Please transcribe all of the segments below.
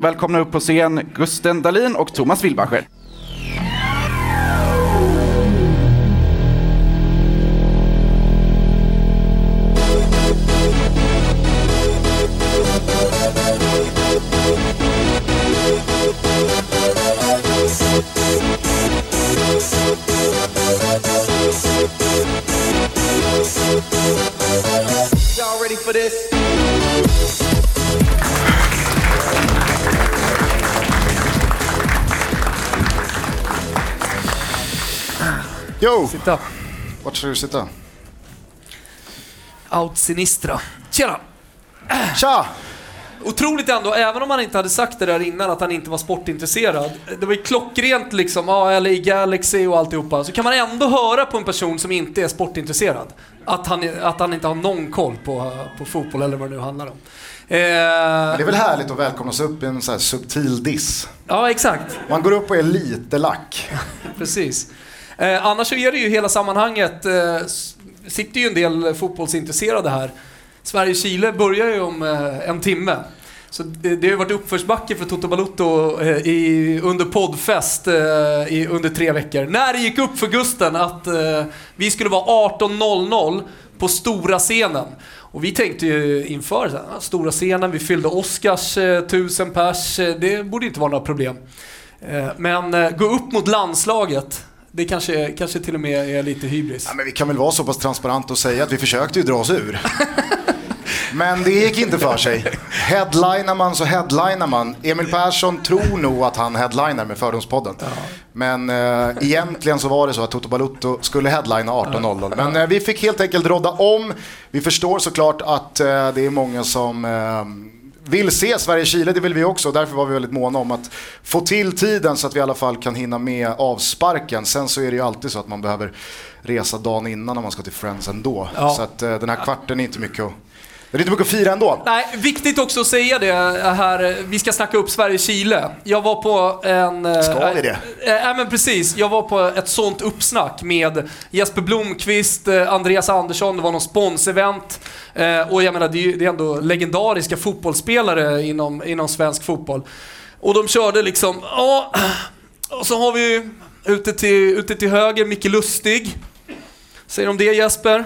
Välkomna upp på scen Gusten Dahlin och Thomas Wilbacher. For this? Jo, Sitta. vart ska du sitta? Out sinistra. Tjena! Tja! Otroligt ändå, även om han inte hade sagt det där innan att han inte var sportintresserad. Det var ju klockrent liksom, ja, LA Galaxy och alltihopa. Så kan man ändå höra på en person som inte är sportintresserad att han, att han inte har någon koll på, på fotboll eller vad det nu handlar om. Eh, Det är väl härligt att välkomnas upp i en så här subtil diss. ja, exakt. Man går upp och är lite lack. Precis. Eh, annars så är det ju hela sammanhanget, eh, sitter ju en del fotbollsintresserade här. Sverige-Chile börjar ju om eh, en timme. Så det, det har ju varit uppförsbacke för Toto Balotto eh, i, under poddfest eh, i, under tre veckor. När det gick upp för Gusten att eh, vi skulle vara 18.00 på stora scenen. Och vi tänkte ju inför så här, ah, stora scenen, vi fyllde Oscars eh, tusen pers, eh, det borde inte vara några problem. Eh, Men eh, gå upp mot landslaget, det kanske, kanske till och med är lite hybris. Ja, men vi kan väl vara så pass transparenta och säga att vi försökte ju dra oss ur. Men det gick inte för sig. Headlinar man så headlinar man. Emil Persson tror nog att han headlinar med Fördomspodden. Men eh, egentligen så var det så att Toto Balutto skulle headlina 18.00. Men eh, vi fick helt enkelt rodda om. Vi förstår såklart att eh, det är många som eh, vill se Sverige-Chile, det vill vi också. Därför var vi väldigt måna om att få till tiden så att vi i alla fall kan hinna med avsparken. Sen så är det ju alltid så att man behöver resa dagen innan om man ska till Friends ändå. Ja. Så att eh, den här kvarten är inte mycket att, det är inte mycket att fira ändå. Nej, viktigt också att säga det här, vi ska snacka upp Sverige-Chile. Jag var på en... eh, Ska vi det? Eh, Nej men precis, jag var på ett sånt uppsnack med Jesper Blomqvist, eh, Andreas Andersson, det var någon sponsevent. Eh, Och jag menar, det är, ju- ändå legendariska fotbollsspelare inom, inom svensk fotboll. Och de körde liksom, ja, och så har vi ute till, ute till höger Micke Lustig. Säger de det Jesper?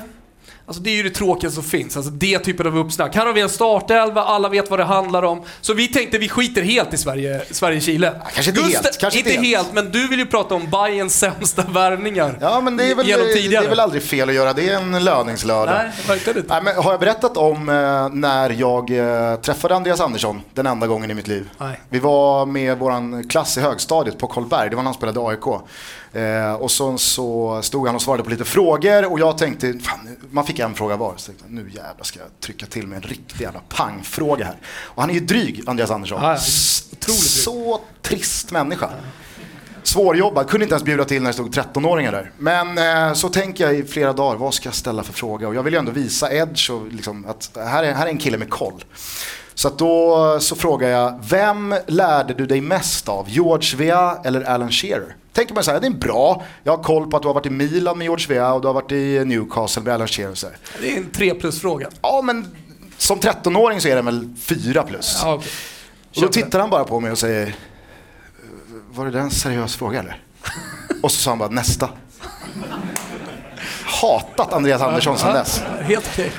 Alltså det är ju det tråkigaste som finns, alltså det typen av uppsnack. Här har vi en startelva, alla vet vad det handlar om. Så vi tänkte vi skiter helt i Sverige- Sverige-Chile. kanske inte helt, kanske inte inte helt. men du vill ju prata om Bayerns sämsta värvningar. Ja men det är, väl, det är väl aldrig fel att göra, det är en löningslördag. Nej, verkligen inte. Nej, men har jag berättat om eh, när jag eh, träffade Andreas Andersson den enda gången i mitt liv? Nej. Vi var med vår klass i högstadiet på Karlberg, det var när han spelade AIK. Eh, och så, så stod han och svarade på lite frågor och jag tänkte, fan, man fick en fråga var. Så nu jävlar ska jag trycka till med en riktig jävla pangfråga här. Och han är ju dryg, Andreas Andersson. Ja. Så trist människa. Svårjobbad, kunde inte ens bjuda till när det stod 13-åringar där. Men eh, så tänker jag i flera dagar, vad ska jag ställa för fråga? Och jag vill ju ändå visa Edge och liksom att här är, här är en kille med koll. Så då så frågar jag, vem lärde du dig mest av? George Weah eller Alan Shearer? Tänker man så här, det är bra, jag har koll på att du har varit i Milan med George Weah och du har varit i Newcastle med Alan Shearer. Så här. Det är en 3 plus-fråga. Ja men som 13-åring så är den väl 4 plus. Ja, okej. Och då tittar han bara på mig och säger, var det där en seriös fråga eller? Och så sa han bara nästa. Hatat Andreas Andersson sedan dess. Helt okej.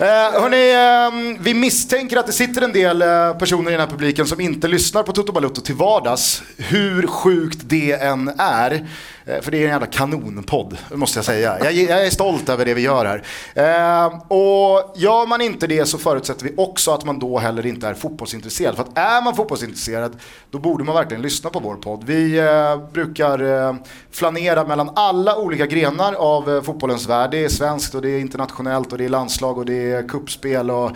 Eh, hörni, eh, vi misstänker att det sitter en del eh, personer i den här publiken som inte lyssnar på Toto Balutto till vardags. Hur sjukt det än är. Eh, för det är en jävla kanonpodd, måste jag säga. Jag, jag är stolt över det vi gör här. Eh, och gör man inte det så förutsätter vi också att man då heller inte är fotbollsintresserad. För att är man fotbollsintresserad, då borde man verkligen lyssna på vår podd. Vi eh, brukar eh, flanera mellan alla olika grenar av eh, fotbollens värld. Det är svenskt och det är internationellt och det är landslag och det är kuppspel och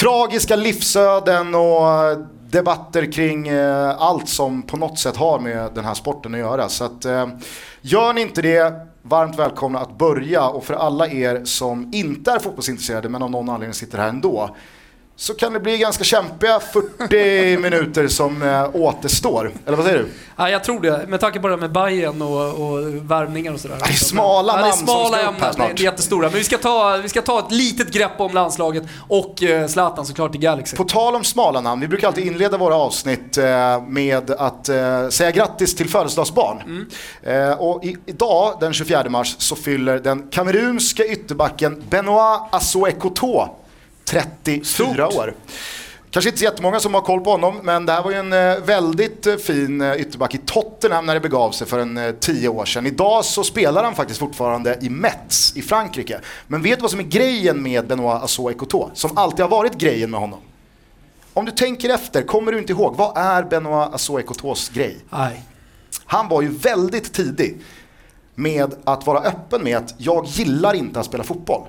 tragiska livsöden och debatter kring eh, allt som på något sätt har med den här sporten att göra. Så att, eh, gör ni inte det, varmt välkomna att börja och för alla er som inte är fotbollsintresserade men av någon anledning sitter här ändå så kan det bli ganska kämpiga 40 minuter som eh, återstår. Eller vad säger du? Ja, jag tror det, med tanke på det här med Bayern och, och värvningar och sådär. Det är smala ja, det är namn som smala ska upp här ämnen, det snart. är jättestora. Men vi ska, ta, vi ska ta ett litet grepp om landslaget och eh, Zlatan såklart i Galaxy. På tal om smala namn, vi brukar alltid inleda våra avsnitt eh, med att eh, säga grattis till födelsedagsbarn. Eh, och i, idag, den 24 mars, så fyller den kamerunska ytterbacken Benoit Assoekoto 34 Stort. år. Kanske inte så jättemånga som har koll på honom, men det här var ju en eh, väldigt eh, fin eh, ytterback i Tottenham när det begav sig för en tio år sedan. Idag så spelar han faktiskt fortfarande i Metz i Frankrike. Men vet du vad som är grejen med Benoit Assoekoto? Som alltid har varit grejen med honom? Om du tänker efter, kommer du inte ihåg, vad är Benoit Assoekotos grej? Nej. Han var ju väldigt tidig med att vara öppen med att jag gillar inte att spela fotboll.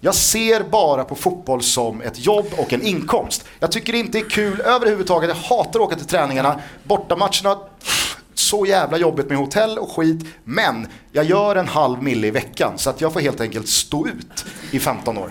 Jag ser bara på fotboll som ett jobb och en inkomst. Jag tycker det inte är kul överhuvudtaget. Jag hatar att åka till träningarna. Bortamatcherna, så jävla jobbigt med hotell och skit. Men jag gör en halv mille i veckan så att jag får helt enkelt stå ut i 15 år.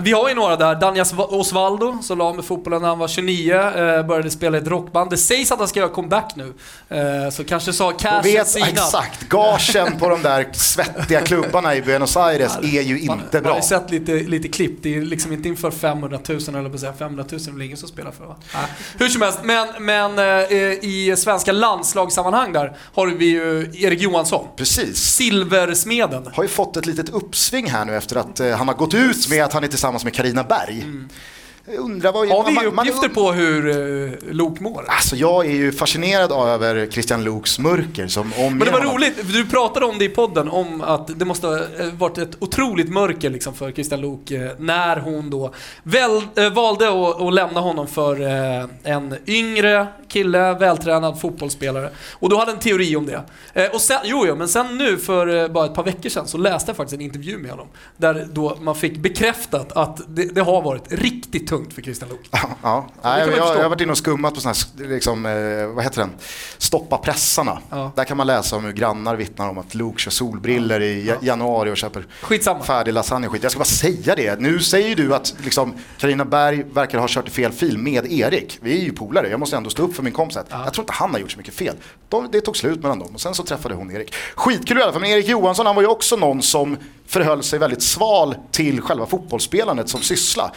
Vi har ju några där. Danjas Osvaldo som la med fotbollen när han var 29, eh, började spela i ett rockband. Det sägs att han ska göra comeback nu. Eh, så kanske har Och cashen vet sinat. exakt, gagen på de där svettiga klubbarna i Buenos Aires är ju inte Man har bra. ju sett lite, lite klipp. Det är liksom inte inför 500 000 eller på att säga 500 000 är väl ingen som spelar för va? Nej. Hur som helst, men, men eh, i svenska landslagssammanhang där har vi ju Erik Johansson. Precis. Silversmeden. har ju fått ett litet uppsving här nu efter att han har gått ut med att han är tillsammans med Karina Berg. Mm undrar vad... Har vi man- man- uppgifter på hur uh, Lok mår? Alltså jag är ju fascinerad över Christian Luuks mörker som omger Men det var honom. roligt, du pratade om det i podden, om att det måste ha eh, varit ett otroligt mörker liksom för Christian Luuk eh, när hon då väl, eh, valde att, att lämna honom för eh, en yngre kille, vältränad fotbollsspelare. Och du hade en teori om det. Eh, och sen, jo, jo, men sen nu för eh, bara ett par veckor sedan så läste jag faktiskt en intervju med honom. Där då man fick bekräftat att det, det har varit riktigt tungt för Christian Luuk. Ja, kan Nej, jag, jag har varit inne och skummat på sådana här, liksom, eh, vad heter den? Stoppa pressarna. Ja. Där kan man läsa om hur grannar vittnar om att Luke kör solbriller i ja- januari och köper Skitsamma. färdig lasagne och skit. Jag ska bara säga det. Nu säger du att liksom, Carina Berg verkar ha kört i fel fil med Erik. Vi är ju polare, jag måste ändå stå upp för min kompis. Jag tror inte han har gjort så mycket fel. De, det tog slut mellan dem och sen så träffade hon Erik. Skitkul i alla fall, men Erik Johansson han var ju också någon som förhöll sig väldigt sval till själva fotbollsspelandet som syssla.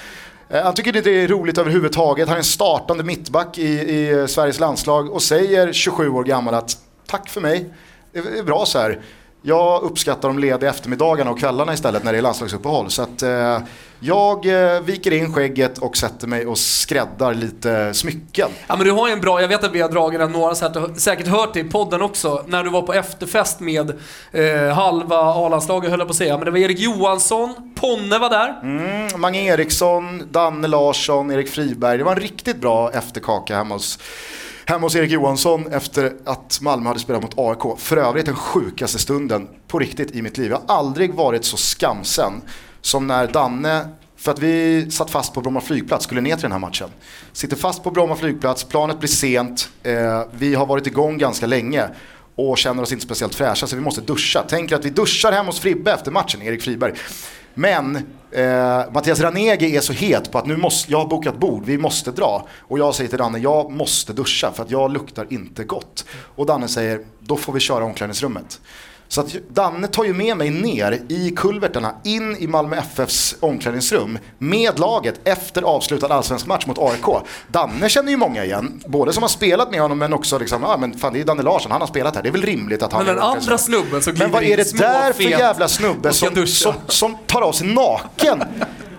Eh, han tycker inte det är roligt överhuvudtaget. Han är en startande mittback i, i eh, Sveriges landslag och säger 27 år gammal att tack för mig, det är bra så här. Jag uppskattar de lediga eftermiddagarna och kvällarna istället när det är landslagsuppehåll. Så att eh, jag eh, viker in skägget och sätter mig och skräddar lite smycken. Ja men du har ju en bra, jag vet att vi har dragit den, några har säkert hört det i podden också, när du var på efterfest med eh, halva A-landslaget höll jag på att säga, men det var Erik Johansson, Ponne var där. Mm, Mange Eriksson, Danne Larsson, Erik Friberg. Det var en riktigt bra efterkaka hemma hos, hemma hos Erik Johansson efter att Malmö hade spelat mot AIK. För övrigt den sjukaste stunden på riktigt i mitt liv. Jag har aldrig varit så skamsen som när Danne för att vi satt fast på Bromma flygplats, skulle ner till den här matchen. Sitter fast på Bromma flygplats, planet blir sent, eh, vi har varit igång ganska länge och känner oss inte speciellt fräscha så vi måste duscha. Tänker att vi duschar hemma hos Fribbe efter matchen, Erik Friberg. Men eh, Mattias Ranegi är så het på att nu måste, jag har bokat bord, vi måste dra. Och jag säger till Danne, jag måste duscha för att jag luktar inte gott. Och Danne säger, då får vi köra omklädningsrummet. Så att Danne tar ju med mig ner i kulvertarna in i Malmö FFs omklädningsrum med laget efter avslutad allsvensk match mot AIK. Danne känner ju många igen, både som har spelat med honom men också liksom, ja men fan det är Danne Larsson, han har spelat här, det är väl rimligt att han Men den andra snubben som Men vad är det där för jävla snubbe som, som, som tar av sig naken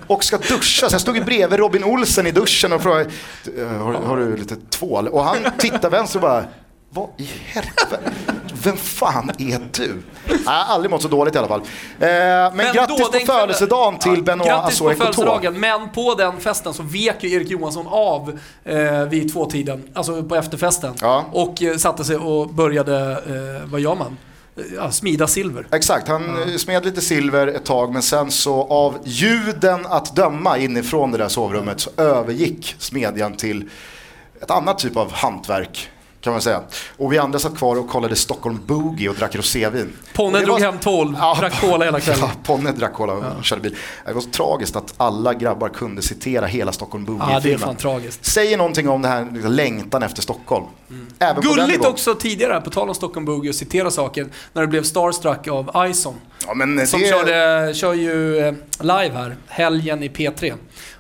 och ska duscha? Så jag stod ju bredvid Robin Olsen i duschen och frågade, "Eh, har, har du lite tvål? Och han tittar vänster och bara, vad i helvete? Vem fan är du? Jag har aldrig mått så dåligt i alla fall. Eh, men, Men grattis då, på födelsedagen till Ja, Benoit Grattis på födelsedagen, men på den festen så vek ju Erik Johansson av eh, vid tvåtiden, alltså på efterfesten. Ja. Och eh, satte sig och började, eh, vad gör man? Ja, smida silver. Exakt, han eh, smed lite silver ett tag men sen så av ljuden att döma inifrån det där sovrummet så övergick smedjan till ett annat typ av hantverk. Kan man säga. Och vi andra satt kvar och kollade Stockholm Boogie och drack rosévin. Ponne drog var- hem 12, Ja, drack cola hela kvällen. Ja, Ponne drack cola och körde bil. Det var så tragiskt att alla grabbar kunde citera hela Stockholm Ja, det är Boogie-filmen. fan tragiskt. Säger någonting om det här liksom, längtan efter Stockholm. Även på den Gulligt också tidigare, på tal om Stockholm Boogie, och citera saker, när det blev starstruck av Ison. Ja, Som det... körde, kör ju eh, live här, helgen i P3.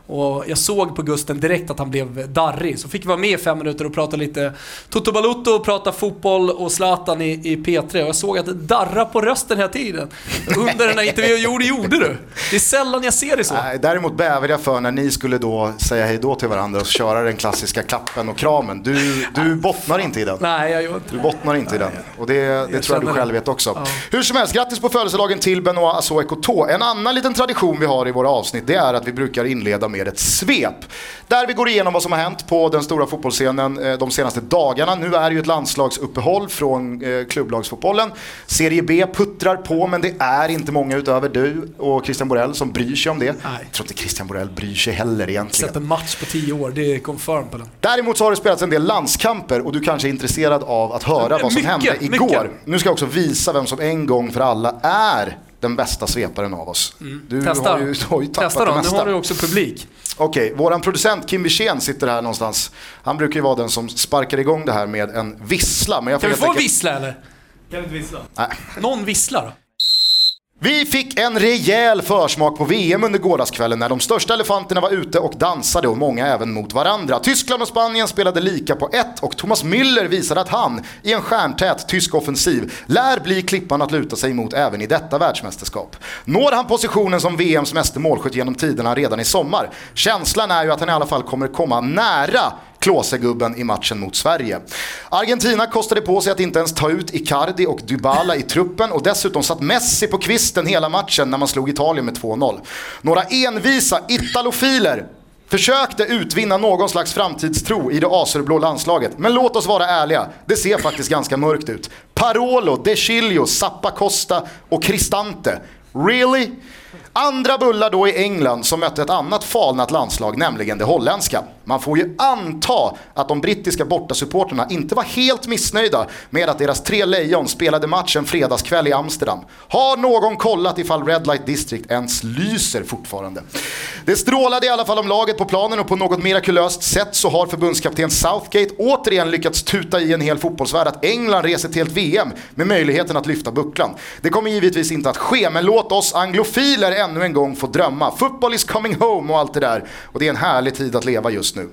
Och jag såg på Gusten direkt att han blev darrig, så fick vi vara med i fem minuter och prata lite Toto Balutto, prata fotboll och Zlatan i, i P3. Och jag såg att det darrar på rösten hela tiden. Under den här intervjun, jo det gjorde du. Det är sällan jag ser det så. Nej, Däremot bävar jag för när ni skulle då säga hej då till varandra och köra den klassiska klappen och kramen. Du, du bottnar inte i den. Nej, jag gör inte Du bottnar inte i den. Och det, det tror jag du själv vet också. Ja. Hur som helst, grattis på födelsedagen till Benoit Assoe Koto. En annan liten tradition vi har i våra avsnitt det är att vi brukar inleda med ett svep. Där vi går igenom vad som har hänt på den stora fotbollsscenen eh, de senaste dagarna. Nu är det ju ett landslagsuppehåll från eh, klubblagsfotbollen. Serie B puttrar på men det är inte många utöver du och Christian Borell som bryr sig om det. Nej. Jag tror inte Christian Borell bryr sig heller egentligen. Sett en match på tio år, det är confirm på den. Däremot så har det spelats en del landskamper och du kanske är intresserad av att höra vad som Mycket, hände igår. mycket. Nu ska jag också visa vem som en gång för alla är den bästa sveparen av oss. Du Testa. har ju, du har ju tappat Testa det då, nu mesta. har du också publik. Okej, våran producent Kim Wirsén sitter här någonstans. Han brukar ju vara den som sparkar igång det här med en vissla. Men jag får Kan vi få en vissla eller? Kan vi inte vissla? Nej. Någon vissla då? Vi fick en rejäl försmak på VM under gårdagskvällen när de största elefanterna var ute och dansade och många även mot varandra. Tyskland och Spanien spelade lika på ett och Thomas Müller visade att han, i en stjärntät tysk offensiv, lär bli klippan att luta sig mot även i detta världsmästerskap. Når han positionen som VMs meste målskytt genom tiderna redan i sommar? Känslan är ju att han i alla fall kommer komma nära Klåsegubben i matchen mot Sverige. Argentina kostade på sig att inte ens ta ut Icardi och Dybala i truppen och dessutom satt Messi på kvisten hela matchen när man slog Italien med 2-0. Några envisa italofiler försökte utvinna någon slags framtidstro i det azurblå landslaget. Men låt oss vara ärliga, det ser faktiskt ganska mörkt ut. Parolo, De Chilio, Zappa Costa och Cristante. Really? Andra bullar då i England som mötte ett annat falnat landslag, nämligen det holländska. Man får ju anta att de brittiska bortasupporterna inte var helt missnöjda med att deras tre lejon spelade matchen fredagskväll i Amsterdam. Har någon kollat ifall Red Light District ens lyser fortfarande? Det strålade i alla fall om laget på planen och på något mirakulöst sätt så har förbundskapten Southgate återigen lyckats tuta i en hel fotbollsvärld att England reser till ett VM med möjligheten att lyfta bucklan. Det kommer givetvis inte att ske, men låt oss anglofiler lär ännu en gång få drömma. Football is coming home och allt det där. Och det är en härlig tid att leva just nu.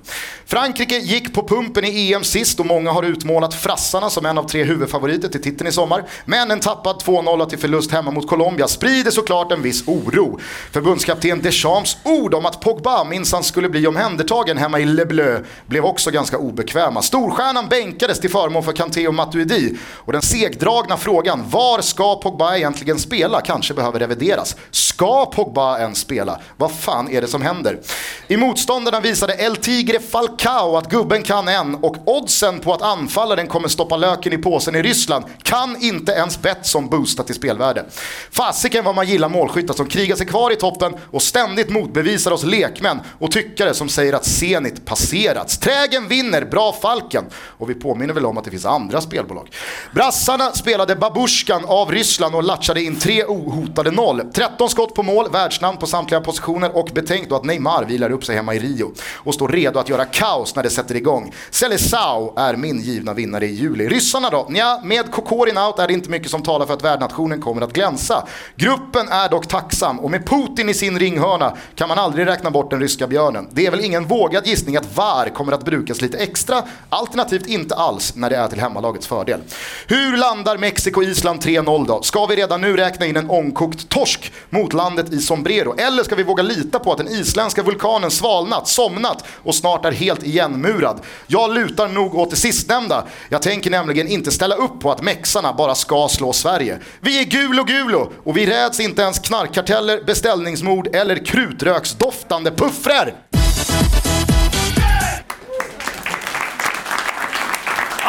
Frankrike gick på pumpen i EM sist och många har utmålat frassarna som en av tre huvudfavoriter till titeln i sommar. Men en tappad 2-0 till förlust hemma mot Colombia sprider såklart en viss oro. Förbundskapten Deschamps ord om att Pogba minsann skulle bli omhändertagen hemma i Le Bleu blev också ganska obekväma. Storstjärnan bänkades till förmån för Kanté och Matuidi. Och den segdragna frågan, var ska Pogba egentligen spela, kanske behöver revideras. Ska Pogba ens spela? Vad fan är det som händer? I motståndarna visade El Tigre Falcao att gubben kan en och oddsen på att anfallaren kommer stoppa löken i påsen i Ryssland kan inte ens Betsson boosta till spelvärde. Fasiken vad man gillar målskyttar som krigar sig kvar i toppen och ständigt motbevisar oss lekmän och tyckare som säger att Zenit passerats. Trägen vinner, bra Falken. Och vi påminner väl om att det finns andra spelbolag. Brassarna spelade babushkan av Ryssland och latchade in tre ohotade noll. 13 skott på mål, världsnamn på samtliga positioner och betänk då att Neymar vilar upp sig hemma i Rio och står redo att göra kaos när det sätter igång. Seleção är min givna vinnare i juli. Ryssarna då? Nja, med Kokorin out är det inte mycket som talar för att värdnationen kommer att glänsa. Gruppen är dock tacksam och med Putin i sin ringhörna kan man aldrig räkna bort den ryska björnen. Det är väl ingen vågad gissning att VAR kommer att brukas lite extra, alternativt inte alls när det är till hemmalagets fördel. Hur landar Mexiko-Island 3-0 då? Ska vi redan nu räkna in en ångkokt torsk mot landet i sombrero? Eller ska vi våga lita på att den isländska vulkanen svalnat, somnat och snart är helt igenmurad? Jag lutar nog åt det sistnämnda. Jag tänker nämligen inte ställa upp på att mexarna bara ska slå Sverige. Vi är gulo gulo och vi räds inte ens knarkkarteller, beställningsmord eller krutröksdoftande puffrar.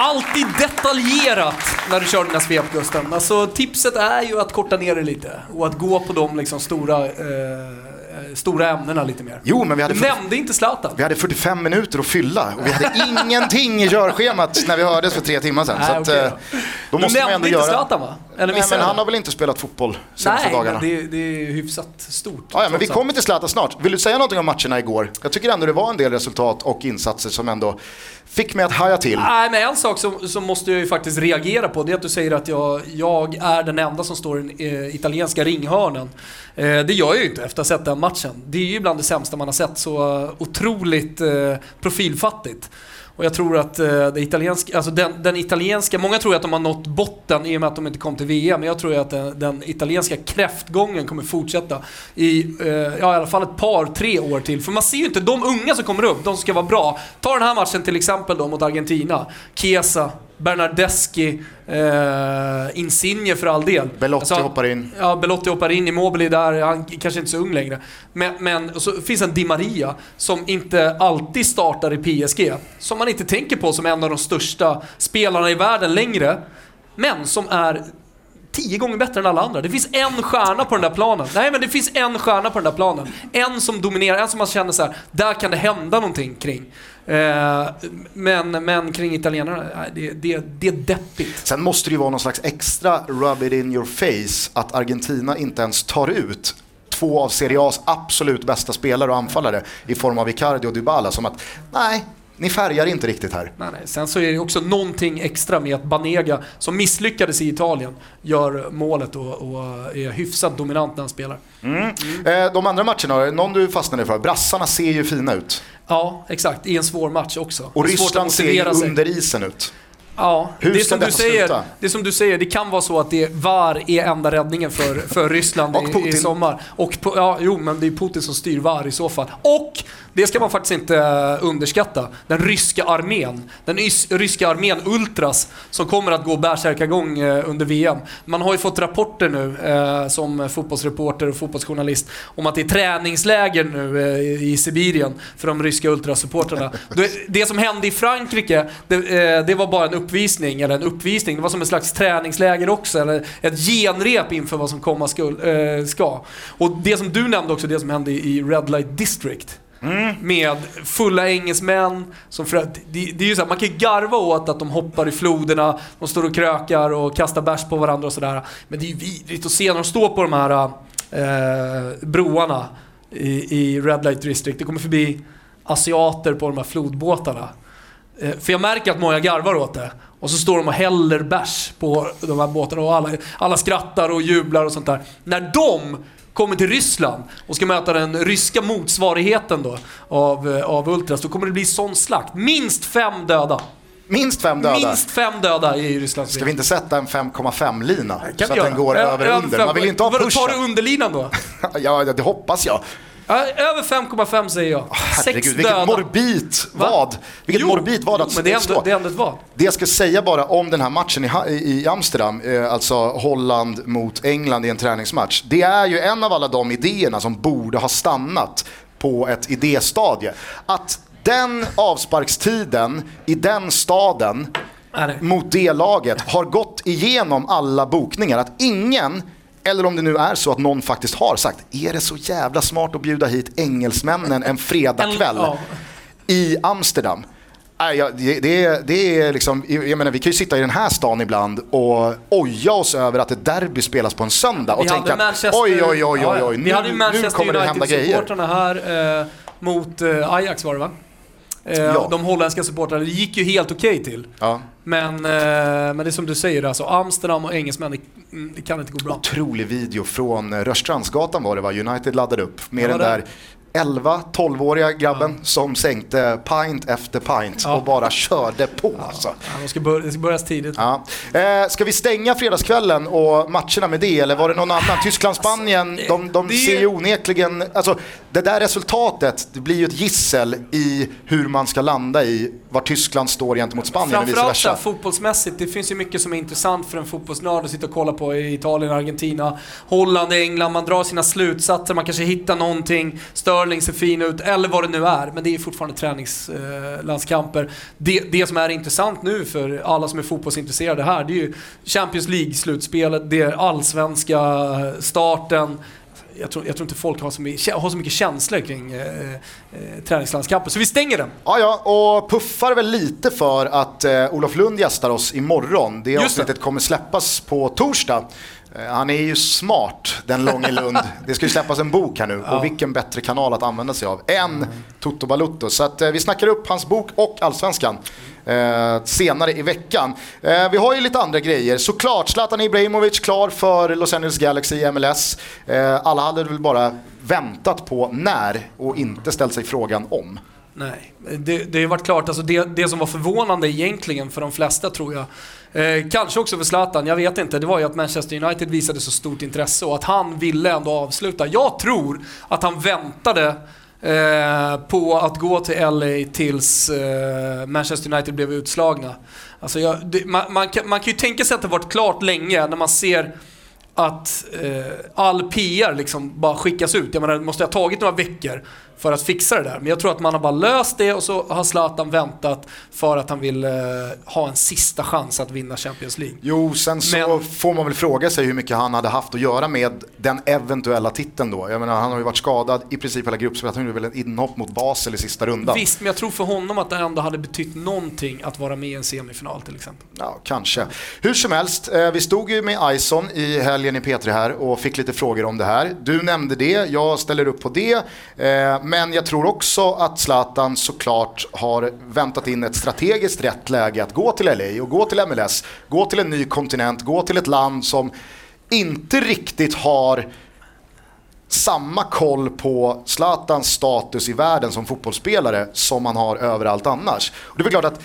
Alltid detaljerat när du kör dina svep Gusten. Alltså tipset är ju att korta ner det lite och att gå på de liksom stora eh, eh, stora ämnena lite mer. Jo, men vi hade Du fått- nämnde inte Zlatan. Vi hade 45 minuter att fylla och vi hade ingenting i körschemat när vi hördes för tre timmar sedan. Nej, så att, okej eh, då. då måste man ändå inte göra... Zlatan va? Eller Nej, men han har väl inte spelat fotboll senaste Nej, dagarna? men det, det är hyfsat stort. Ja, ja, men vi kommer till Zlatan snart. Vill du säga någonting om matcherna igår? Jag tycker ändå det var en del resultat och insatser som ändå fick mig att haja till. Nej, men en sak som, som måste jag ju faktiskt reagera på, det är att du säger att jag, jag är den enda som står i den eh, italienska ringhörnen. Eh, det gör jag ju inte efter att ha sett den matchen. Det är ju bland det sämsta man har sett, så eh, otroligt eh, profilfattigt. Och jag tror att eh, det italienska, alltså den, den italienska, många tror ju att de har nått botten i och med att de inte kom till VM, men jag tror ju att den, den italienska kräftgången kommer fortsätta i, eh, ja, i alla fall ett par, tre år till. För man ser ju inte de unga som kommer upp, de som ska vara bra. Ta den här matchen till exempel då mot Argentina. Chiesa, Bernardeschi, eh, Insigne för all del. Belotti Alltså, hoppar in. Ja, Belotti hoppar in, Immobile där, han kanske inte så ung längre. Men, men så finns en Di Maria som inte alltid startar i PSG. Som man inte tänker på som en av de största spelarna i världen längre. Men som är tio gånger bättre än alla andra. Det finns en stjärna på den där planen. Nej, men det finns en stjärna på den där planen. En som dominerar, en som man känner så här, där kan det hända någonting kring. Eh, men, men kring italienarna, eh, det, det, det är deppigt. Sen måste det ju vara någon slags extra rub it in your face att Argentina inte ens tar ut två av Serie A's absolut bästa spelare och anfallare i form av Icardi och Dybala som att nej, ni färgar inte riktigt här. Nej, nej. Sen så är det också någonting extra med att Banega, som misslyckades i Italien, gör målet och, och är hyfsat dominant när han spelar. Eh, De andra matcherna, någon du fastnade för? Brassarna ser ju fina ut. Ja, exakt. I en svår match också. Och Ryssland ser ju under isen ut. Ja, Hur det är, som du säger, sluta? det är som du säger, det kan vara så att det VAR är enda räddningen för, för Ryssland Och i, i sommar. Och, po- ja, jo, men det är Putin som styr VAR i så fall. Och, det ska man faktiskt inte eh, underskatta, den ryska armén. Den ys- ryska armén Ultras som kommer att gå bärsärkagång eh, under VM. Man har ju fått rapporter nu eh, som fotbollsreporter och fotbollsjournalist om att det är träningsläger nu eh, i Sibirien för de ryska ultrasupportrarna. Det, det som hände i Frankrike, det, eh, det var bara en uppvisning, eller en uppvisning, det var som en slags träningsläger också, eller ett genrep inför vad som komma skul, eh, ska. Och det som du nämnde också, det som hände i Red Light District. Med fulla engelsmän. Som för, att- det, det är ju så här, man kan ju garva åt att de hoppar i floderna, de står och krökar och kastar bärs på varandra och sådär. Men det är ju vidrigt att se när de står på de här eh, broarna i, i Red Light District. Det kommer förbi asiater på de här flodbåtarna. Eh, För jag märker att många garvar åt det. Och så står de och häller bärs på de här båtarna och alla, alla skrattar och jublar och sånt där. När de kommer till Ryssland och ska möta den ryska motsvarigheten då av, eh, av Ultras, då kommer det bli sån slakt. Minst fem döda. Minst fem döda. Minst fem döda i Ryssland. Ska vi inte sätta en 5,5-lina? Kan Så att den göra? går Ö- över under. Man vill inte ha Vadå, Tar du pushen. underlinan då? Ja, det hoppas jag. Ja, över 5,5 säger jag. Sex Herregud, vilket döda. morbid Va? vad. Vilket Jo, morbid vad jo, att men det är, ändå, det är ändå ett vad. Det jag ska säga bara om den här matchen i, i Amsterdam, eh, alltså Holland mot England i en träningsmatch. Det är ju en av alla de idéerna som borde ha stannat på ett idéstadie. Att den avsparkstiden i den staden mot det laget har gått igenom alla bokningar. Att ingen, eller om det nu är så att någon faktiskt har sagt, är det så jävla smart att bjuda hit engelsmännen en fredagkväll i Amsterdam? Nej, det, det, är- det är liksom, jag menar, vi kan ju sitta i den här stan ibland och oja oss över att ett derby spelas på en söndag och Vi hade tänka att Manchester- oj, oj, oj, oj, oj, Vi nu, hade nu Manchester kommer det hända grejer. United-supportrarna här eh, mot eh, Ajax var det va? Eh, Ja. De holländska supportrarna. Det gick ju helt okej till. Ja. Men, eh, men det är som du säger, alltså Amsterdam och engelsmän, det, mm, kan inte gå bra. Otrolig video från eh, Rörstrandsgatan var det va? United laddade upp med Ja, den där 11-12-åriga grabben som sänkte pint efter pint Ja. och bara körde på. Alltså. Ja, de ska börja, det ska börjas tidigt. Ja. Eh, ska vi stänga fredagskvällen och matcherna med det eller var det någon annan? Tyskland-Spanien, Alltså, de, de det- ser ju onekligen, alltså det där resultatet det blir ju ett gissel i hur man ska landa i var Tyskland står gentemot Spanien och vice Framförallt versa. fotbollsmässigt, det finns ju mycket som är intressant för en fotbollsnörd att sitta och kolla på i Italien, Argentina, Holland, England. Man drar sina slutsatser, man kanske hittar någonting. Sterling ser fin ut, eller vad det nu är. Men det är fortfarande träningslandskamper. Det, det som är intressant nu för alla som är fotbollsintresserade här, det är ju Champions League-slutspelet, det är allsvenska starten. Jag, tror, jag tror inte folk har så mycket, har så mycket känslor kring eh, eh, träningslandskampen. Så vi stänger den. Ja, ja, och puffar väl lite för att eh, Olof Lund gästar oss imorgon. Det Just det. avsnittet kommer släppas på torsdag. Eh, Han är ju smart, den långe Lund. Det ska ju släppas en bok här nu och vilken bättre kanal att använda sig av än Toto Balutto. Så att, eh, vi snackar upp hans bok och Allsvenskan eh, senare i veckan. Eh, vi har ju lite andra grejer. Såklart, Zlatan Ibrahimovic klar för Los Angeles Galaxy i MLS. Eh, alla hade väl bara väntat på när och inte ställt sig frågan om. Nej, det, det har ju varit klart. Alltså det, det som var förvånande egentligen för de flesta tror jag, eh, kanske också för Zlatan, jag vet inte, det var ju att Manchester United visade så stort intresse och att han ville ändå avsluta. Jag tror att han väntade eh, på att gå till LA tills eh, Manchester United blev utslagna. Alltså jag, det, man, man, kan, man kan ju tänka sig att det varit klart länge när man ser att eh, all PR liksom bara skickas ut. Jag menar, det måste ha tagit några veckor för att fixa det där. Men jag tror att man har bara löst det och så har Zlatan väntat för att han vill eh, ha en sista chans att vinna Champions League. Jo, sen så Men- får man väl fråga sig hur mycket han hade haft att göra med den eventuella titeln då. Jag menar, han har ju varit skadad i princip hela gruppspelet. Han gjorde väl ett inhopp mot Basel i sista rundan. Visst, men jag tror för honom att det ändå hade betytt någonting att vara med i en semifinal till exempel. Ja, kanske. Hur som helst, eh, vi stod ju med Ison i helgen i P3 här och fick lite frågor om det här. Du nämnde det, jag ställer upp på det. Eh, men jag tror också att Zlatan såklart har väntat in ett strategiskt rätt läge att gå till LA och gå till MLS, gå till en ny kontinent, gå till ett land som inte riktigt har samma koll på Zlatans status i världen som fotbollsspelare som man har överallt annars. Och det är väl klart att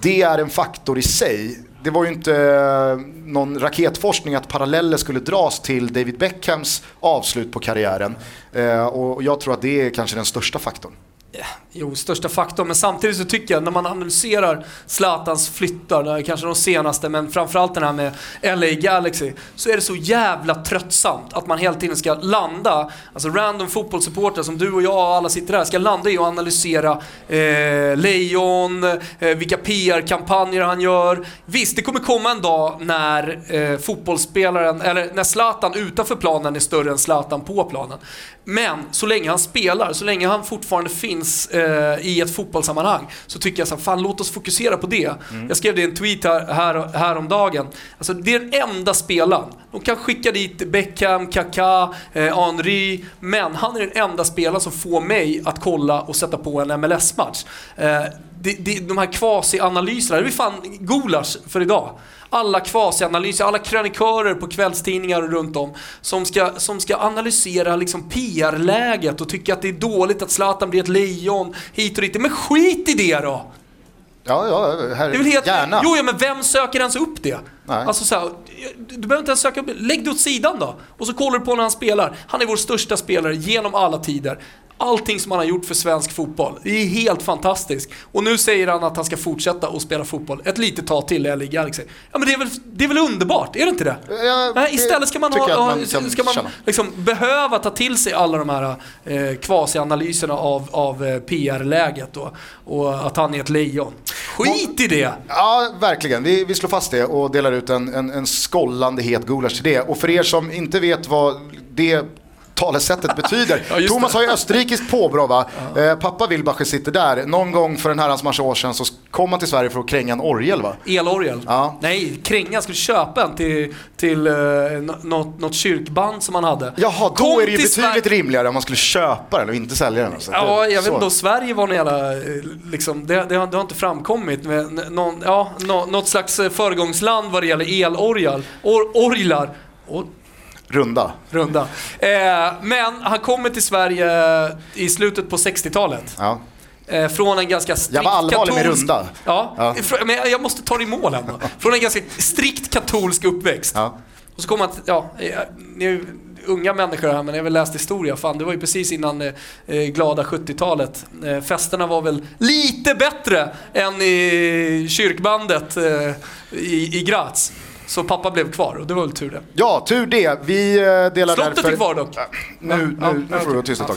det är en faktor i sig. Det var ju inte eh, någon raketforskning att paralleller skulle dras till David Beckhams avslut på karriären. Eh, och jag tror att det är kanske den största faktorn. Jo, största faktorn. Men samtidigt så tycker jag när man analyserar Zlatans flyttar, kanske de senaste, men framförallt den här med LA Galaxy, så är det så jävla tröttsamt att man hela tiden ska landa, alltså random fotbollssupportrar som du och jag och alla sitter här, ska landa i att analysera eh, Lejon, eh, vilka PR-kampanjer han gör. Visst, det kommer komma en dag när eh, fotbollsspelaren, eller när Zlatan utanför planen är större än Zlatan på planen. Men så länge han spelar, så länge han fortfarande finns eh, i ett fotbollssammanhang så tycker jag så här, fan låt oss fokusera på det. Jag skrev det i en tweet här, här, häromdagen. Alltså det är den enda spelaren. De kan skicka dit Beckham, Kaká, eh, Henry, men han är den enda spelaren som får mig att kolla och sätta på en MLS-match. Eh, det, det, de här kvasi-analyserna, det är fan gulasch för idag. Alla kvasi-analyser, alla krönikörer på kvällstidningar och runt om som ska, som ska analysera liksom PR-läget och tycka att det är dåligt att Zlatan blir ett lejon hit och dit. Men skit i det då! Ja, ja, här, Det är väl helt... gärna. Jo, ja, men vem söker ens upp det? Nej. Alltså så här, du behöver inte ens söka upp. Lägg det åt sidan då. Och så kollar du på när han spelar. Han är vår största spelare genom alla tider. Allting som han har gjort för svensk fotboll. Det är helt fantastiskt. Och nu säger han att han ska fortsätta att spela fotboll ett litet tag till i LA Galaxy. Ja men det är väl, det är väl underbart? Är det inte det? Ja, Nej, istället ska man, ha, man ska man liksom behöva ta till sig alla de här eh, kvasi-analyserna av, av eh, PR-läget och, och att han är ett lejon. Skit i det! Ja, verkligen. Vi, vi slår fast det och delar ut en, en, en skållande het gulasch till det. Och för er som inte vet vad det talesättet betyder. Ja, Thomas det. har ju österrikiskt påbrå va? Eh, pappa Wilbacher sitter där. Någon gång för en herrans massa år sedan så kom han till Sverige för att kränga en orgel va? Elorgel? Ja. Nej, Kränga skulle köpa en till, till uh, något, något kyrkband som han hade. Jaha, då Kom är det ju betydligt Sverige- rimligare om man skulle köpa den och inte sälja den. Alltså. Ja, jag vet Så. inte om Sverige var någon jävla, eh, liksom, det, det, har, det har inte framkommit. Men någon, ja, nå, något slags eh, föregångsland vad det gäller elorgel. Or, orglar. Och, Runda. runda. Eh, men han kommer till Sverige i slutet på 60-talet. Ja. Eh, från en ganska strikt Jag var allvarlig med katolsk- runda. Ja, Ja. men jag måste ta det i mål ändå. Från en ganska strikt katolsk uppväxt. Ja. Och så kommer han till, ja, eh, ju unga människor här men ni har väl läst historia. Fan, det var ju precis innan eh, eh, glada 70-talet. Eh, festerna var väl lite bättre än i kyrkbandet eh, i, i Graz. Så pappa blev kvar och det var väl tur det. Ja, tur det. Vi eh, delar Slottet därför... är kvar dock. Nu, nu, Ja, nu får du vara tyst ett tag.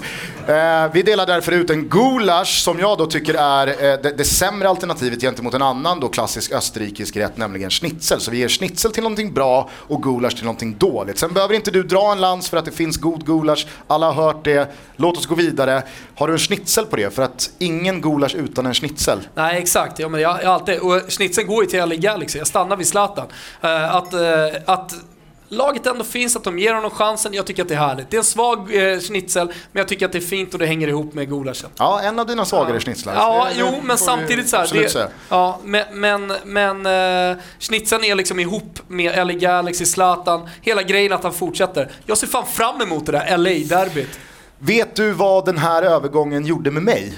Eh, vi delar därför ut en gulasch som jag då tycker är eh, det, det sämre alternativet gentemot en annan då klassisk österrikisk rätt, nämligen schnitzel. Så vi ger schnitzel till någonting bra och gulasch till någonting dåligt. Sen behöver inte du dra en lans för att det finns god gulasch. Alla har hört det. Låt oss gå vidare. Har du en schnitzel på det? För att ingen gulasch utan en schnitzel. Nej, exakt. Ja, men jag, jag alltid, och schnitzeln går ju till LA Galaxy. Jag stannar vid Zlatan. Eh, att, eh, att laget ändå finns, att de ger honom chansen. Jag tycker att det är härligt. Det är en svag eh, schnitzel, men jag tycker att det är fint och det hänger ihop med gulaschen. Ja, en av dina svagare schnitzlar. Ja, Det- jo, men samtidigt så här, det, säga. ja, men, men, men uh, schnitzeln är liksom ihop med LA Galaxy, Zlatan, hela grejen att han fortsätter. Jag ser fan fram emot det där LA-derbyt. Vet du vad den här övergången gjorde med mig?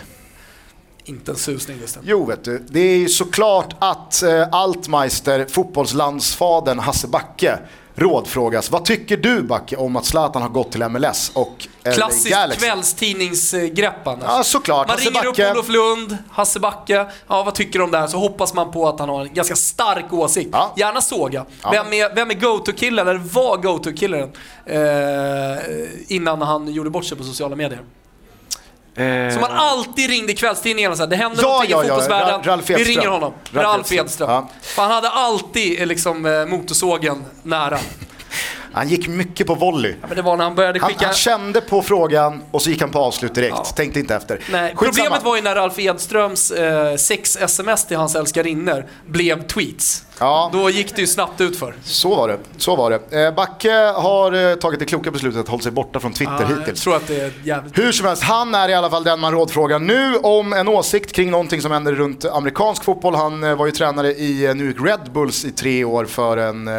Inte en susning Gusten. Jo, vet du. Det är ju såklart att eh, Altmeister, fotbollslandsfadern Hasse Backe, rådfrågas. Vad tycker du Backe om att Zlatan har gått till MLS och LA Klassiskt Galaxy? kvällstidningsgrepp annars. Ja, såklart. Man Hasse ringer Backe. upp Olof Lund, Hasse Backe, ja vad tycker du om det här? Så hoppas man på att han har en ganska stark åsikt. Ja. Gärna såga. Ja. Vem är, vem är go-to-killen, eller var go-to-killen eh, innan han gjorde bort sig på sociala medier? Eh, Som man alltid ringde kvällstidningarna och sa det händer Ja, någonting ja, i ja. fotbollsvärlden. Ralf Vi ringer honom. Ralf Ralf Edström. Ja. Han hade alltid eh, liksom, eh, motorsågen nära. Han gick mycket på volley. Men det var när han började Han, skicka... han kände på frågan och så gick han på avslut direkt. Ja. Tänkte inte efter. Nej, problemet var ju när Ralf Edströms eh, sex sms till hans älskarinnor blev tweets. Ja. Då gick det ju snabbt utför. Så var det. Så var det. Eh, Backe har eh, tagit det kloka beslutet att hålla sig borta från Twitter Ja, jag hittills. tror att det är jävligt... Hur som helst, han är i alla fall den man rådfrågar nu om en åsikt kring någonting som händer runt amerikansk fotboll. Han eh, var ju tränare i New York Red Bulls i tre år för en eh,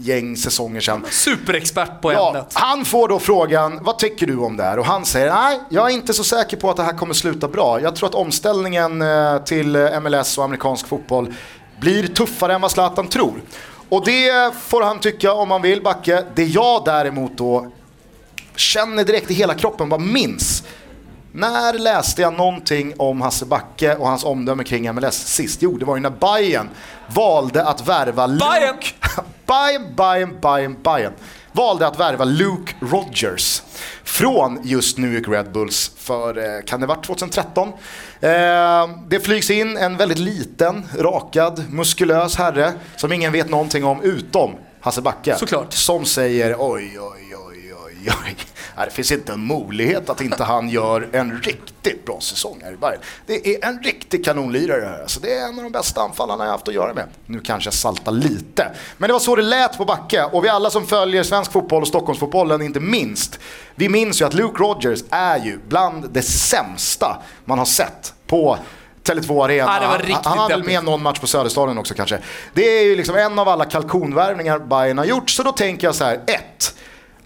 gäng säsonger sedan. Superexpert på Ja, ämnet. han får då frågan, vad tycker du om det här? Och han säger, nej, jag är inte så säker på att det här kommer sluta bra. Jag tror att omställningen till MLS och amerikansk fotboll blir tuffare än vad Zlatan tror. Och det får han tycka om han vill, Backe. Det jag däremot då känner direkt i hela kroppen, bara minns. När läste jag någonting om Hasse Backe och hans omdöme kring MLS sist? Jo, det var ju när Bayern valde att värva Bayern! Luke... Bayern, Bayern, Bayern, Bayern. Valde att värva Luke Rogers från just New York Red Bulls för, eh, kan det varit 2013? Eh, det flygs in en väldigt liten, rakad, muskulös herre som ingen vet någonting om utom Hasse Backe. Såklart. Som säger oj, oj, Nej, Det finns inte en möjlighet att inte han gör en riktigt bra säsong här i Bayern. Det är en riktig kanonlirare här. Så det är en av de bästa anfallarna jag haft att göra med. Nu kanske jag saltar lite. Men det var så det lät på Backe. Och vi alla som följer svensk fotboll och Stockholmsfotbollen inte minst. Vi minns ju att Luke Rogers är ju bland det sämsta man har sett på Tele2 Arena. Ja, var Han- har väl med någon match på Söderstadion också kanske. Det är ju liksom en av alla kalkonvärvningar Bayern har gjort. Så då tänker jag så här, ett.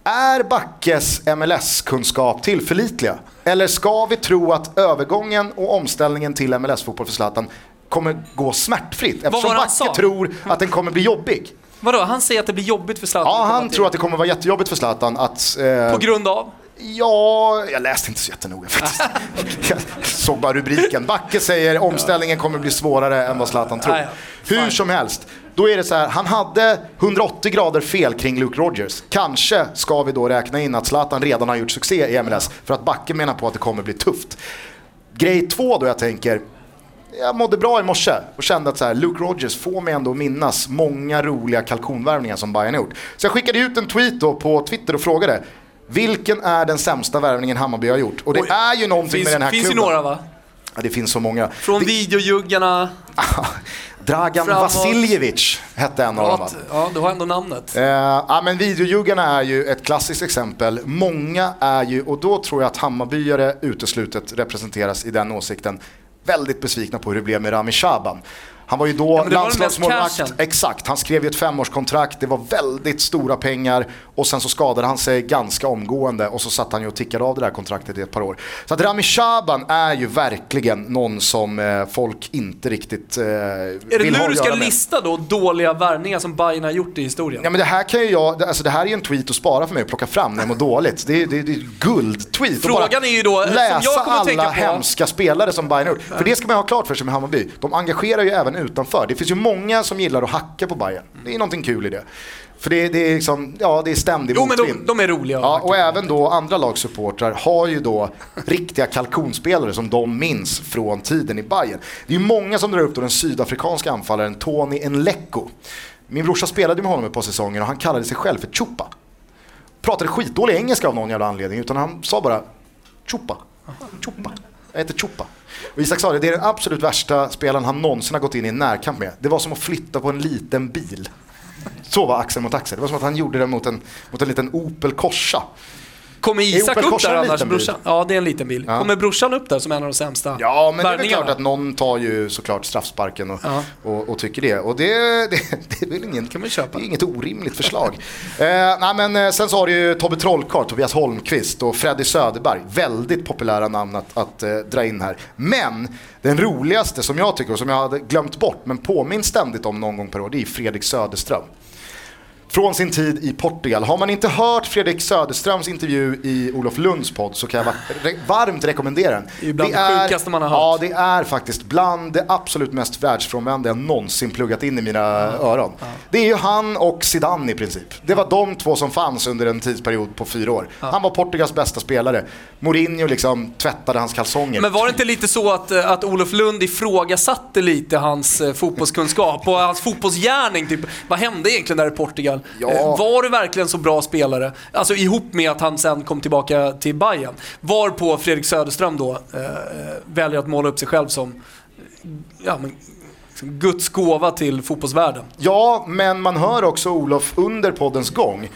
Är Backes MLS-kunskap tillförlitliga? Eller ska vi tro att övergången och omställningen till MLS-fotboll för Zlatan kommer gå smärtfritt? Eftersom Backe sa? tror att den kommer bli jobbig. Vadå, han säger att det blir jobbigt för Zlatan Ja, han tror att det kommer vara jättejobbigt för Zlatan att... eh, På grund av? Ja, jag läste inte så jättenoga faktiskt. jag såg bara rubriken. Backe säger omställningen kommer bli svårare än vad Zlatan tror. Hur som helst, då är det så här, han hade 180 grader fel kring Luke Rogers. Kanske ska vi då räkna in att Zlatan redan har gjort succé i MLS för att Backe menar på att det kommer bli tufft. Grej två då jag tänker, jag mådde bra i morse och kände att så här, Luke Rogers får mig ändå att minnas många roliga kalkonvärvningar som Bayern gjort. Så jag skickade ut en tweet då på Twitter och frågade vilken är den sämsta värvningen Hammarby har gjort? Och det Oj. är ju någonting Finns, med den här finns ju klubben. några va? Ja, det finns så många. Från det, videojuggarna. Dragan framåt. Vasiljevic hette en av dem ja, du har ändå namnet. Eh, ja, men videojuggarna är ju ett klassiskt exempel. Många är ju, och då tror jag att Hammarbyare uteslutet representeras i den åsikten, väldigt besvikna på hur det blev med Rami Shaban. Han var ju då mest landslagsmålvakt. Exakt, han skrev ju ett femårskontrakt, det var väldigt stora pengar och sen så skadade han sig ganska omgående och så satt han ju och tickade av det där kontraktet i ett par år. Så att Rami Shaban är ju verkligen någon som eh, folk inte riktigt eh, Är det vill nu du ska lista då dåliga värvningar som Bayern har gjort i historien? Ja men det här kan ju jag, alltså det här är ju en tweet att spara för mig och plocka fram när jag mår dåligt. Det är, det det är guld-tweet. Frågan är ju då, läsa jag alla tänka på- hemska spelare som Bayern har gjort. För det ska man ha klart för sig med Hammarby. De engagerar ju även även utanför. Det finns ju många som gillar att hacka på Bayern. Det är någonting kul i det. För det, det är liksom, ja det är ständig Jo men de, de är roliga. Ja, och även då andra lagsupportrar har ju då riktiga kalkonspelare som de minns från tiden i Bayern. Det är ju många som drar upp då den sydafrikanska anfallaren Tony Nleko. Min brorsa spelade med honom ett par säsonger och han kallade sig själv för Chupa. Pratade skitdålig engelska av någon jävla anledning utan han sa bara Chupa. Chupa. Jag heter Chupa. Och Isak sa det, det är den absolut värsta spelaren han någonsin har gått in i en närkamp med. Det var som att flytta på en liten bil. Så var axel mot axel. Det var som att han gjorde det mot en, mot en liten Opel Corsa. Kommer Isak upp där annars? Brorsan? Ja, det är en liten bil. Ja. Kommer brorsan upp där som en av de sämsta Ja, men det är väl klart att någon tar ju såklart straffsparken och, Ja. och, och tycker det. Och det, det, det är väl ingen, kan man köpa. Det är inget orimligt förslag. eh, nej, men eh, sen så har du ju Tobbe Trollkarl, Tobias Holmqvist och Freddy Söderberg. Väldigt populära namn att, att eh, dra in här. Men den roligaste som jag tycker och som jag hade glömt bort men påminns ständigt om någon gång per år, det är Fredrik Söderström. Från sin tid i Portugal. Har man inte hört Fredrik Söderströms intervju i Olof Lunds podd så kan jag varmt rekommendera den. Det är bland det sjukaste man har hört. Ja, det är faktiskt bland det absolut mest världsfrånvända jag någonsin pluggat in i mina öron. Det är ju han och Zidane i princip. Det var de två som fanns under en tidsperiod på fyra år. Han var Portugals bästa spelare. Mourinho liksom tvättade hans kalsonger. Men var det inte lite så att, eh, att Olof Lund ifrågasatte lite hans eh, fotbollskunskap och hans fotbollsgärning? Typ, vad hände egentligen där i Portugal? Ja. Eh, Var du verkligen så bra spelare? Alltså ihop med att han sen kom tillbaka till Bayern. Var på Fredrik Söderström då eh, eh, väljer att måla upp sig själv som ja, men, liksom Guds gåva till fotbollsvärlden. Ja, men man hör också Olof under poddens gång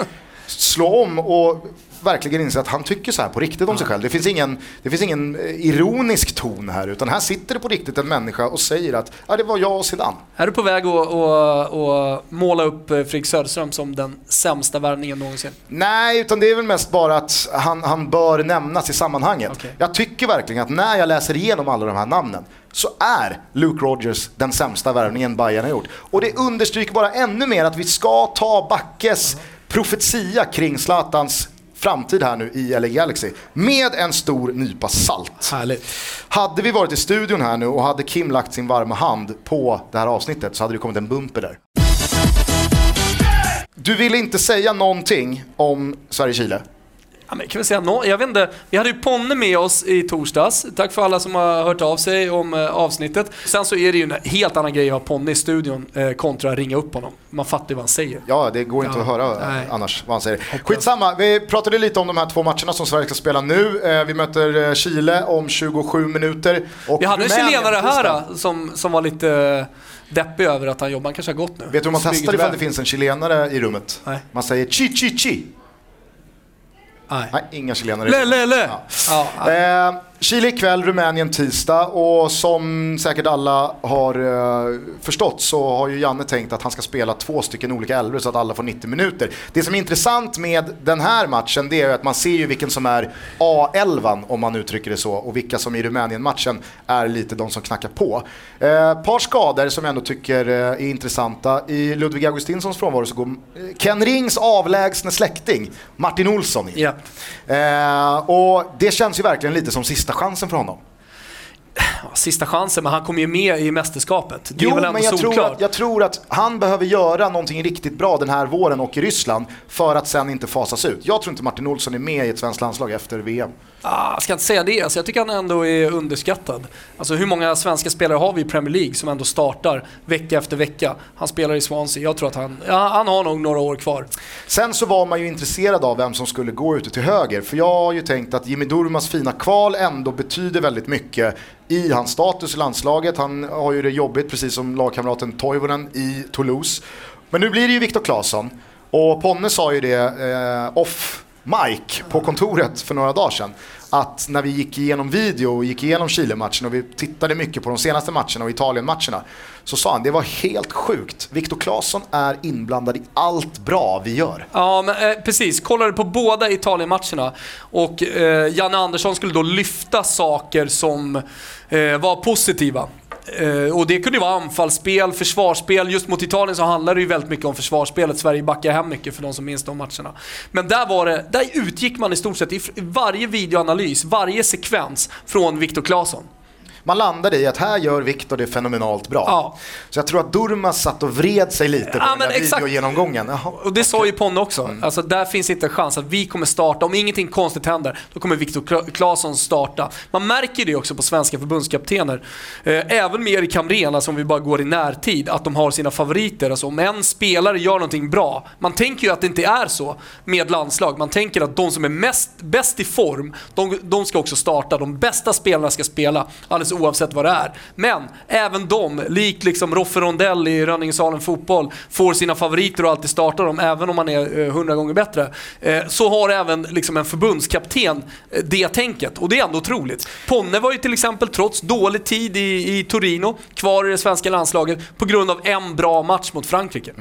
slå om och verkligen inse att han tycker så här på riktigt om sig själv. Det finns, ingen, det finns ingen eh, ironisk ton här utan här sitter det på riktigt en människa och säger att ja, det var jag och Zidane. Är du på väg att, att, att måla upp eh, Fredrik Söderström som den sämsta värvningen någonsin? Nej, utan det är väl mest bara att han, han bör nämnas i sammanhanget. Okej. Jag tycker verkligen att när jag läser igenom alla de här namnen så är Luke Rogers den sämsta värvningen Bayern har gjort. Och det understryker bara ännu mer att vi ska ta Backes profetia kring Zlatans framtid här nu i LA Galaxy med en stor nypa salt. Härligt. Hade vi varit i studion här nu och hade Kim lagt sin varma hand på det här avsnittet så hade det kommit en bumper där. Du ville inte säga någonting om Sverige-Chile. Ja, men kan vi säga nå jag vet inte, vi hade ju Ponne med oss i torsdags. Tack för alla som har hört av sig om eh, avsnittet. Sen så är det ju en helt annan grej att ha Ponne i studion eh, kontra att ringa upp honom. Man fattar ju vad han säger. Ja, det går inte Ja, att höra nej. annars vad han säger. Skitsamma, vi pratade lite om de här två matcherna som Sverige ska spela nu. Eh, Vi möter eh, Chile om 27 minuter. Och Vi hade en chilenare här eh, som, som var lite eh, deppig över att han jobbar. Han kanske har gått nu. Vet du hur man Smyger testar ifall det finns en chilenare i rummet? Nej. Man säger chi chi chi. Nej. Nej, inga chilenare. Le, le, le. Ja. Ja. Eh, Chile ikväll, Rumänien tisdag och som säkert alla har eh, förstått så har ju Janne tänkt att han ska spela två stycken olika elvor så att alla får 90 minuter. Det som är intressant med den här matchen det är ju att man ser ju vilken som är A11 om man uttrycker det så och vilka som i Rumänien-matchen är lite de som knackar på. Eh, par skador som jag ändå tycker eh, är intressanta. I Ludvig Augustinssons frånvaro så går eh, Ken Rings avlägsne släkting Martin Olsson in. Ja. Eh, och det känns ju verkligen lite som sista chansen för honom. Sista chansen, men han kommer ju med i mästerskapet. Det är Jo, väl ändå men jag tror, att, jag tror att han behöver göra någonting riktigt bra den här våren och i Ryssland för att sen inte fasas ut. Jag tror inte Martin Olsson är med i ett svenskt landslag efter VM. Ah, jag ska inte säga det, alltså, jag tycker han ändå är underskattad. Alltså hur många svenska spelare har vi i Premier League som ändå startar vecka efter vecka? Han spelar i Swansea, jag tror att han, ja, han har nog några år kvar. Sen så var man ju intresserad av vem som skulle gå ute till höger. För jag har ju tänkt att Jimmy Durmas fina kval ändå betyder väldigt mycket i hans status i landslaget. Han har ju det jobbigt precis som lagkamraten Toivonen i Toulouse. Men nu blir det ju Viktor Claesson. Och Ponne sa ju det eh, off mic på kontoret för några dagar sedan. Att när vi gick igenom video och gick igenom Chile-matchen och vi tittade mycket på de senaste matcherna och Italien-matcherna. Så sa han det var helt sjukt. Viktor Claesson är inblandad i allt bra vi gör. Ja, men, eh, precis. Kollade på båda Italien-matcherna och eh, Janne Andersson skulle då lyfta saker som eh, var positiva. Eh, och det kunde ju vara anfallsspel, försvarsspel. Just mot Italien så handlar det ju väldigt mycket om försvarsspelet. Sverige backar hem mycket för de som minns de matcherna. Men där var det, där utgick man i stort sett i varje videoanalys, varje sekvens från Viktor Claesson man landade i att här gör Viktor det fenomenalt bra. Ja. Så jag tror att Durmaz satt och vred sig lite på Ja, den där videogenomgången. Jaha. Och det sa ju Ponne också. Mm. Alltså, där finns inte en chans att vi kommer starta. Om ingenting konstigt händer, då kommer Viktor Claesson starta. Man märker det också på svenska förbundskaptener. Eh, även med Erik Hamrén, alltså om vi bara går i närtid, att de har sina favoriter. Alltså om en spelare gör någonting bra, man tänker ju att det inte är så med landslag. Man tänker att de som är mest, bäst i form, de, de ska också starta. De bästa spelarna ska spela, alldeles oavsett vad det är. Men även de, likt liksom Roffe Rondell i Rönningesalen Fotboll, får sina favoriter och alltid startar dem, även om man är eh, hundra gånger bättre. Eh, så har även liksom en förbundskapten eh, det tänket. Och det är ändå otroligt. Ponne var ju till exempel, trots dålig tid i, i Torino, kvar i det svenska landslaget på grund av en bra match mot Frankrike.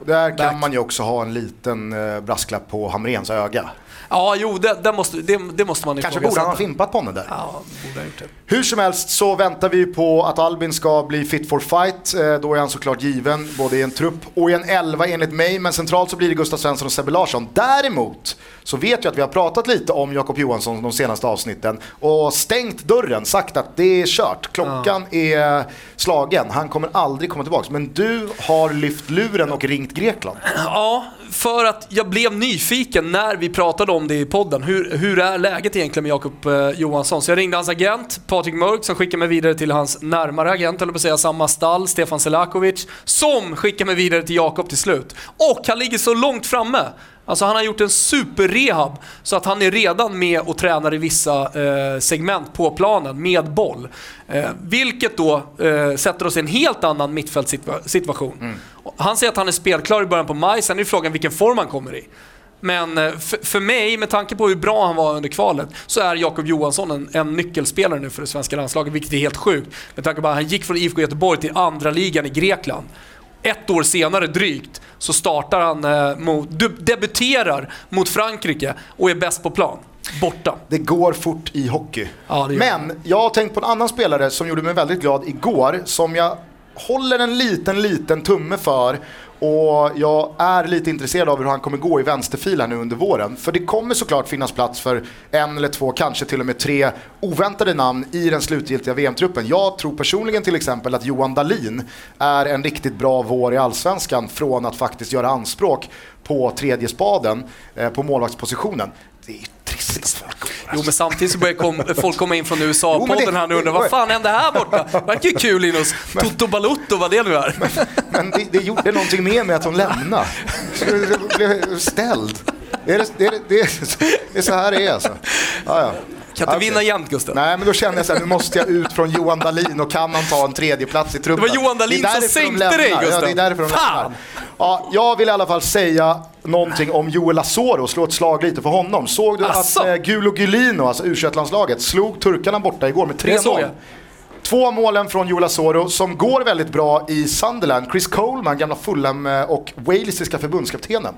Och Där kan Back. man ju också ha en liten eh, brasklapp på Hamrens öga. Ja, jo, det, det, måste, det, det måste man Kanske borde han ha fimpat på honom där. Ja, borde ha gjort det. Hur som helst så väntar vi på att Albin ska bli fit for fight. Eh, Då är han såklart given, både i en trupp och i en elva enligt mig. Men centralt så blir det Gustav Svensson och Sebbe Larsson. Däremot så vet jag att vi har pratat lite om Jakob Johansson de senaste avsnitten och stängt dörren, sagt att det är kört. Klockan är slagen, han kommer aldrig komma tillbaka. Men du har lyft luren och ringt Grekland. Ja, för att jag blev nyfiken när vi pratade om det i podden. Hur, hur är läget egentligen med Jakob eh, Johansson? Så jag ringde hans agent, Patrik Mörk, som skickade mig vidare till hans närmare agent, eller på att säga samma stall, Stefan Selakovic, som skickade mig vidare till Jakob till slut. Och han ligger så långt framme. Alltså han har gjort en superrehab så att han är redan med och tränar i vissa eh, segment på planen med boll. Eh, vilket då eh, sätter oss i en helt annan mittfältssituation. Han säger att han är spelklar i början på maj, sen är frågan vilken form han kommer i. Men eh, för, för mig, med tanke på hur bra han var under kvalet, så är Jakob Johansson en, en nyckelspelare nu för det svenska landslaget, vilket är helt sjukt. Med tanke på att han gick från IFK Göteborg till andra ligan i Grekland. Ett år senare drygt så startar han, eh, mot, debuterar mot Frankrike och är bäst på plan. Borta. Det går fort i hockey. Ja, Men jag har tänkt på en annan spelare som gjorde mig väldigt glad igår, som jag håller en liten, liten tumme för. Och jag är lite intresserad av hur han kommer gå i vänsterfil här nu under våren. För det kommer såklart finnas plats för en eller två, kanske till och med tre oväntade namn i den slutgiltiga VM-truppen. Jag tror personligen till exempel att Johan Dahlin är en riktigt bra vår i Allsvenskan från att faktiskt göra anspråk på tredje spaden eh, på målvaktspositionen. Det är ju trist att folk Jo men samtidigt så börjar kom, folk komma in från men USA-podden här nu och undrar vad fan hände här borta? Verkar ju kul in hos Toto Balutto, vad det nu är. Men det, det gjorde någonting med mig att hon lämnade. Jag blev ställd. Det är, det, är, det, är, det är så här det är alltså. Ja, ja. Kan inte vinna jämt Gustav. Nej men då kände jag så här, nu måste jag ut från Johan Dahlin och kan han ta en tredje plats i truppen. Det var Johan Dahlin som sänkte dig, Ja, Gustav. det är därför de Fan! lämnar. Ja, jag vill i alla fall säga någonting om Joel Asoro, slå ett slag lite för honom. Såg du Asså? att eh, Gulo Gulino, alltså u landslaget slog turkarna borta igår med Det såg 3-0? jag. Två målen från Joel Asoro som går väldigt bra i Sunderland. Chris Coleman, gamla Fulham eh, och walesiska förbundskaptenen.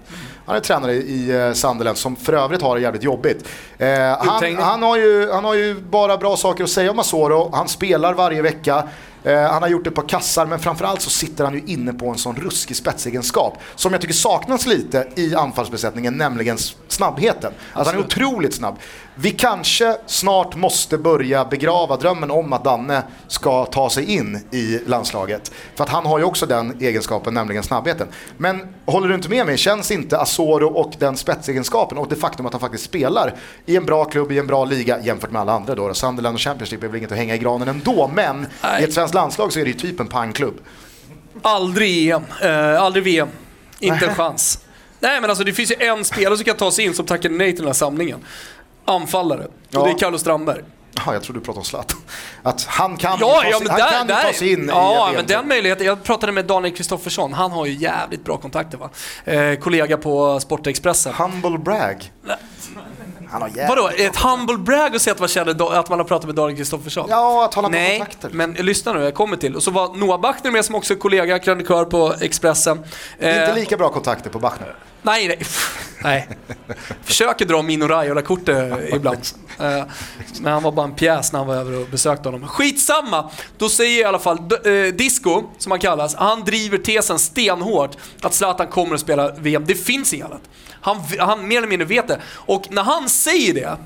Han är tränare i eh, Sunderland som för övrigt har det jävligt jobbigt. Eh, han, han, har ju, han har ju bara bra saker att säga om Asoro. Han spelar varje vecka. Eh, han har gjort ett par kassar men framförallt så sitter han ju inne på en sån ruskig spetsegenskap som jag tycker saknas lite i anfallsbesättningen, nämligen snabbheten. Att han är otroligt snabb. Vi kanske snart måste börja begrava drömmen om att Danne ska ta sig in i landslaget. För att han har ju också den egenskapen, nämligen snabbheten. Men håller du inte med mig, känns inte Asoro och den spetsegenskapen och det faktum att han faktiskt spelar i en bra klubb, i en bra liga jämfört med alla andra då. Sunderland och Championship är väl inget att hänga i granen ändå, men i ett svenskt landslag så är det ju typ en pangklubb. Aldrig EM, eh, aldrig VM. Inte en chans. Nej men alltså det finns ju en spelare som kan ta sig in som tackade nej till den här samlingen. Anfallare. Och Ja. det är Carlos Strandberg. Jaha, jag trodde du pratade om Zlatan. Att han kan, Ja, ja sig, han där, kan ju där, ta sig in ja, i men den möjligheten. Jag pratade med Daniel Kristoffersson, han har ju jävligt bra kontakter va. Eh, kollega på Sportexpressen. Humble brag. Han har jävligt Vadå, ett humble brag att säga att man, känner, att man har pratat med Daniel Kristoffersson? Ja, att han har Nej, kontakter. men lyssna nu, jag kommer till. Och så var Noah Bachner med som också är kollega, krönikör på Expressen. Inte Eh, lika bra kontakter på Bachner. Nej, nej. nej. Försöker dra Mino Raiola-kortet ibland. Eh, Men han var bara en pjäs när han var över och besökte honom. Skitsamma! Då säger i alla fall eh, Disco, som han kallas, han driver tesen stenhårt att Zlatan kommer att spela VM. Det finns inget annat. Han, han mer eller mindre vet det. Och när han säger det,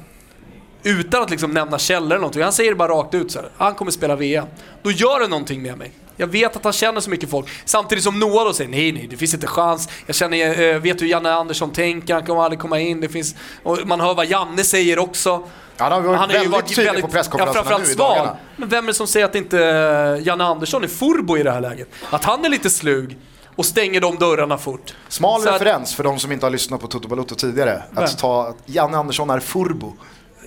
utan att liksom nämna källor eller någonting. Han säger det bara rakt ut så här. han kommer spela VM. Då gör det någonting med mig. Jag vet att han känner så mycket folk. Samtidigt som Noah då säger nej, nej, det finns inte chans. Jag känner, eh, vet hur Janne Andersson tänker, han kommer aldrig komma in. Det finns, och man hör vad Janne säger också. Han har varit väldigt tydlig på presskonferenserna ja, nu i dagarna. Men vem är det som säger att inte eh, Janne Andersson är furbo i det här läget? Att han är lite slug och stänger de dörrarna fort. Smal Så att- referens för de som inte har lyssnat på Toto Balotto tidigare. Vem? Att ta att Janne Andersson är furbo.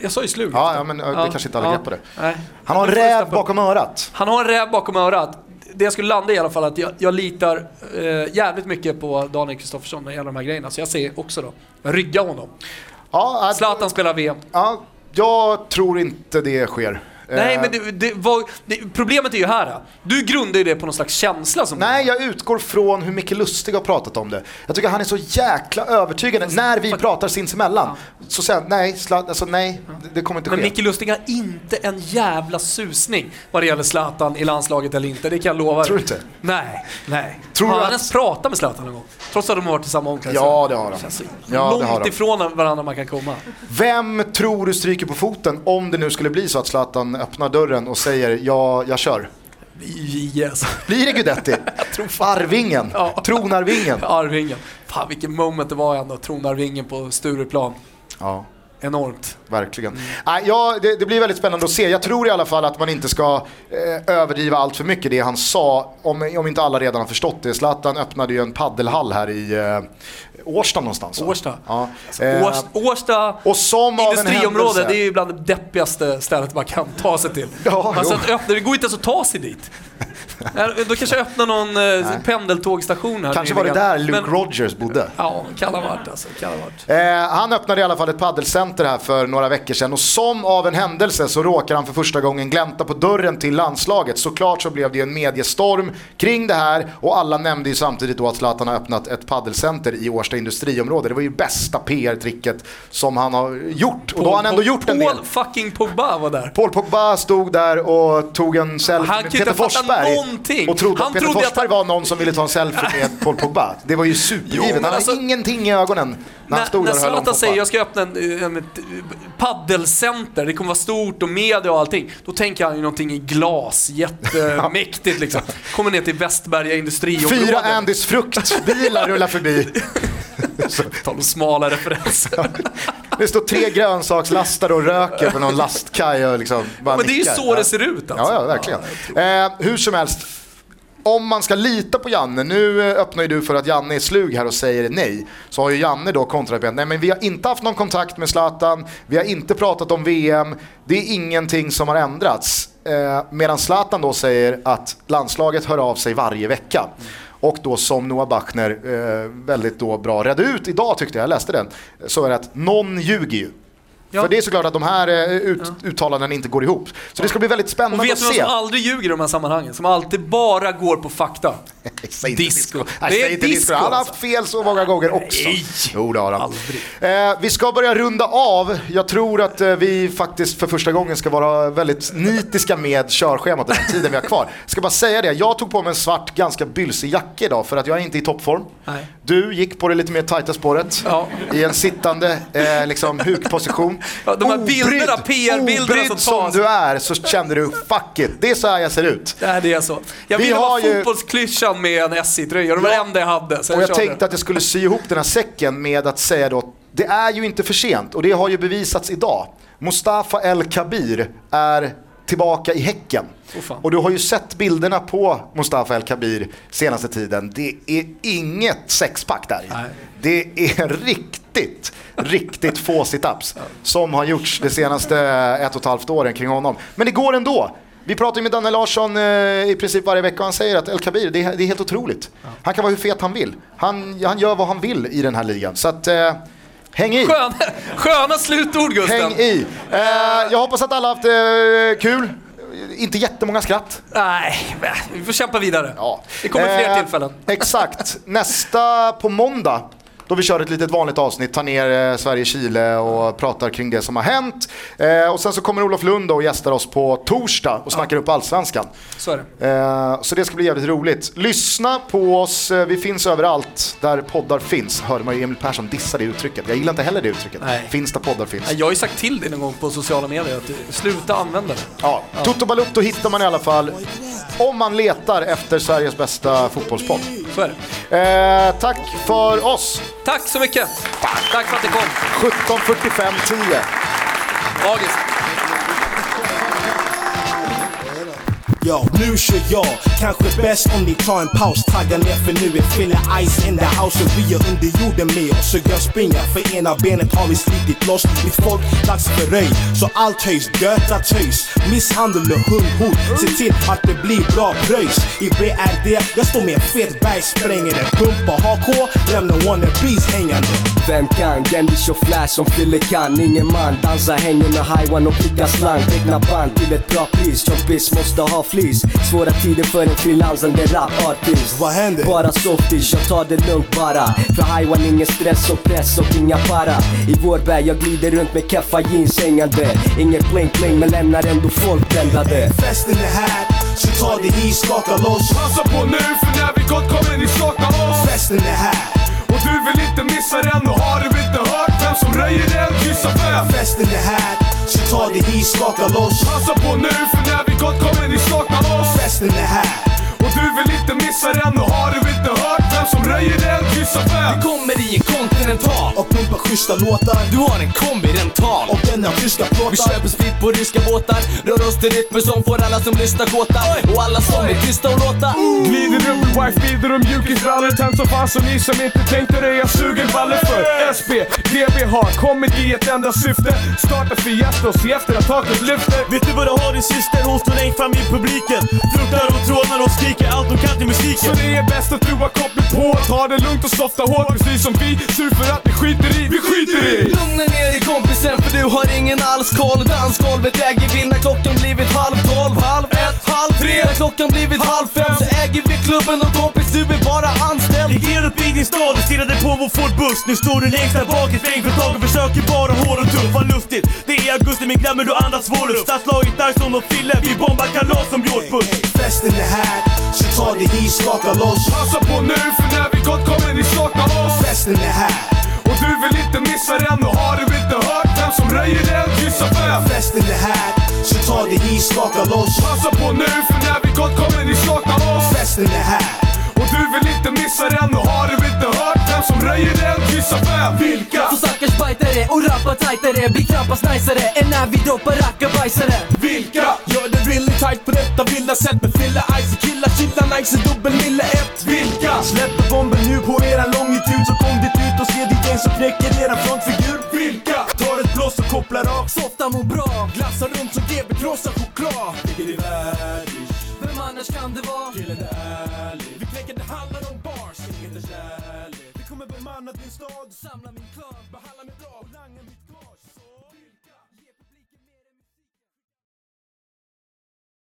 Jag sa ju slug. Ja, ja men ja, det kanske inte alla grepp på det. Nej. Han har en räv bakom örat. Han har en räv bakom örat. Det jag skulle landa i alla fall att jag, jag litar eh, jävligt mycket på Daniel Kristoffersson när det gäller de här grejerna. Så jag säger också då, rygga honom. Ja, att- Zlatan spelar VM. ja, jag tror inte det sker. Nej Eh, men det, det, var, det, problemet är ju här. Du grundar ju det på någon slags känsla som... Nej, jag utgår från hur Micke Lustig har pratat om det. Jag tycker han är så jäkla övertygande. När vi pratar sinsemellan så säger han nej, alltså nej, det, det kommer inte Men ske. Micke Lustig har inte en jävla susning vad det gäller Zlatan i landslaget eller inte, det kan jag lova dig. Tror du inte? Nej, nej. Tror har han att- ens pratat med Zlatan någon gång? Trots att de har varit i samma omklädningsrum. Ja, det har de. Ja, det har långt de. ifrån varandra man kan komma. Vem tror du stryker på foten om det nu skulle bli så att Zlatan öppnar dörren och säger ja, jag kör? Yes. Blir det Guidetti? Arvingen? Ja. Tronarvingen? Arvingen. Fan vilken moment det var ändå, tronarvingen på Stureplan. Ja. Enormt. Verkligen. Nej, ja, det, det blir väldigt spännande att se. Jag tror i alla fall att man inte ska eh, överdriva allt för mycket det han sa, om, om inte alla redan har förstått det. Zlatan öppnade ju en paddelhall här i eh, Årsta någonstans. va? Årsta. Ja. Eh, Års, Årsta och som industriområde, det är ju bland det deppigaste stället man kan ta sig till. Ja, alltså att öppna, det går inte ens att ta sig dit. Då kanske öppnar någon eh, pendeltågstation här. Kanske var det där Luke Men- Rogers bodde. Ja, kan ha varit alltså. Kan ha varit. Eh, han öppnade i alla fall ett paddelcenter här för några veckor sedan och som av en händelse så råkar han för första gången glänta på dörren till landslaget. Såklart så blev det ju en mediestorm kring det här och alla nämnde ju samtidigt då att Zlatan har öppnat ett paddelcenter i Årsta industriområde. Det var ju bästa PR-tricket som han har gjort och då har han ändå gjort en del. Paul fucking Pogba var där. Paul Pogba stod där och tog en selfie Han med Peter Forsberg. någonting. Och trodde Han att Peter trodde att Forsberg han- var någon som ville ta en selfie med Paul Pogba. Det var ju supergivet. Jo, han alltså- hade ingenting i ögonen när han När, stod när där Zlatan säger jag ska öppna en, en, paddelcenter, det kommer vara stort och media och allting. Då tänker han ju någonting i glas, jättemäktigt liksom. Kommer ner till Västberga industriområde. Fyra Andys fruktbilar rullar förbi. Ta de smala referenser. Det står tre grönsakslastare och röker på någon lastkaj och liksom bara Men det är ju så det ser ut alltså. Ja, ja verkligen. Eh, hur som helst, om man ska lita på Janne, nu öppnar ju du för att Janne är slug här och säger nej, så har ju Janne då kontrat med nej men vi har inte haft någon kontakt med Zlatan, vi har inte pratat om VM, det är ingenting som har ändrats. Eh, medan Zlatan då säger att landslaget hör av sig varje vecka. Och då som Noah Bachner eh, väldigt då bra redde ut idag tyckte jag, jag läste den, så är det att någon ljuger ju. Ja. För det är såklart att de här eh, ut, uttalanden inte går ihop. Så det ska bli väldigt Och spännande vet att du vem se. som aldrig ljuger i de här sammanhangen? Som alltid bara går på fakta? Disco. Nej, Det är inte disco. disco, Han har alltså. haft fel så många gånger också. Nej. Jo, det har han. Eh, vi ska börja runda av. Jag tror att eh, vi faktiskt för första gången ska vara väldigt nitiska med körschemat den tiden vi har kvar. Jag ska bara säga det, jag tog på mig en svart ganska bylsig jacka idag för att jag är inte i toppform. Nej. Du gick på det lite mer tajta spåret Ja. i en sittande eh, liksom, hukposition. Ja, de här bilderna, PR-bilderna obrydd som som tas. du är så kände du fuck it, det är så här jag ser ut. Det är så. Jag Vi ville har vara ju- fotbollsklyschan med en SJ-tröja. Det var det enda jag hade. Så Och jag körde. tänkte att jag skulle sy ihop den här säcken med att säga då, det är ju inte för sent och det har ju bevisats idag. Mustafa El Kabir är tillbaka i Häcken. Fan. och du har ju sett bilderna på Mustafa El Kabir senaste tiden. Det är inget sexpack där. Nej. Det är riktigt, riktigt få situps som har gjorts de senaste ett och ett halvt åren kring honom. Men det går ändå. Vi pratar ju med Danne Larsson eh, i princip varje vecka och han säger att El Kabir, det är, det är helt otroligt. Han kan vara hur fet han vill. Han, han gör vad han vill i den här ligan. Så att, eh, häng i. Sköna, sköna slutord Gusten. Häng i. Eh, jag hoppas att alla haft eh, kul. Inte jättemånga skratt. Nej, vi får kämpa vidare. Ja. Det kommer fler Eh, tillfällen. Exakt. Nästa på måndag då vi kör ett litet vanligt avsnitt, tar ner eh, Sverige-Chile och pratar kring det som har hänt. Eh, och sen så kommer Olof Lund och gästar oss på torsdag och snackar upp allsvenskan. Så är det. Eh, så det ska bli jävligt roligt. Lyssna på oss, vi finns överallt där poddar finns. Hörde man ju Emil Persson dissa det uttrycket. Jag gillar inte heller det uttrycket. Nej. Finns där poddar finns. Jag har ju sagt till dig någon gång på sociala medier att sluta använda det. Ja, Toto Balutto hittar man i alla fall om man letar efter Sveriges bästa fotbollspodd. Så är det. Eh, tack för oss. Tack så mycket! Tack för att ni kom. 17.45 10. Magiskt. Yo, nu kör jag, kanske bäst om ni tar en paus. Taggar ner för nu är Fille Ice in the house. Och vi är under jorden med oss. Så jag springer, för ena benet. Har vi slitit loss Mitt folk, dags för röj, så allt höjs, göta töjs Misshandel och hundhot, se till att det blir bra pröjs. I BRD, jag står med en fet bergsprängare Pumpa HK, lämnar wannabes hängande. Vem kan? Gendish och Flash som Fille kan? Ingen man. Dansar, hänger med hajwan och kickar slang. Tecknar band till ett bra pris. Chompis måste ha flis. Svåra tider för en frilansande rapartist Vad händer? Bara softies, jag tar det lugnt bara. För hajwan ingen stress och press och inga para. I vår värld, jag glider runt med keffa jeans hängande. Inget bling bling men lämnar ändå folk bländade Festen är här, så ta det i, skaka loss. Passa på nu för när vi gått kommer ni sakna oss. Festen är här, Och du vill inte missa den och har du inte hört vem som röjer den? Kryssa fem festen är här, så ta det i, skaka loss. Passa på nu för när vi gått kommer ni sakna oss. Festen är här, Och du vill inte missa den och har du som röjer den? Kryssa fem. Kommer i en kontinental. Och pumpa schyssta låtar. Du har en kombi rental och den har tyska Vi plåtar köper sprit på ryska båtar. Rör oss till rytmer som får alla som lyssnar kåta Och alla som är tysta och låta. Glider upp i wife beater och mjukisbrallor Tänd som fan så ni som inte tänkte det jag suger baller för. SP, DB har kommit i ett enda syfte. Starta fiesta och se efter att taket lyfter. Vet du vad du har din syster? Hon står längst fram i publiken. Fruktar och trånar och skriker allt hon kan till Så musiken det är bäst att du har kopplat på. Ta det lugnt och softa hårt precis som vi. Sur för att vi skiter i, vi skiter i. Lugna ner dig kompisen för du har ingen alls koll. Dansgolvet äger vi när klockan blivit halv tolv, halv ett, halv tre När klockan blivit halv fem. Så äger vi klubben och kompis du är bara anställd. Ligger upp i din stad och stirrade på vår Ford Bus. Nu står du längst där bak i regn för tag och försöker vara hård och tuff. Vad lustigt, det är augusti men glömmer du andas svårluft Stadslaget där som de fille, vi bombar kalas som George Bush. Festen är här, ta det i, skaka loss. Passa på nu för när vi gått kommer ni sakna oss. Festen är här, Och du vill inte missa den och har du inte hört vem som röjer den? Kryssa fem festen är här, så ta det i, skaka loss. Passa på nu för när vi gått kommer ni sakna oss. Festen är här, Och du vill inte missa den och har du inte hört vem som röjer den? Kryssa fem Vilka? Bajtare och rappa tajtare blir knappast najsare än när vi droppar rackabajsare Vilka? Gör det really tight på detta vilda sätt. Med Filla Ice och killar chilla nice dubbel mille ett. Vilka? Släpper bomben nu på eran longitud så kom dit ut och se ditt gäng som knäcker eran frontfigur. Vilka? Tar ett blås och kopplar av. Softa mår bra, Glassar runt som GB krossar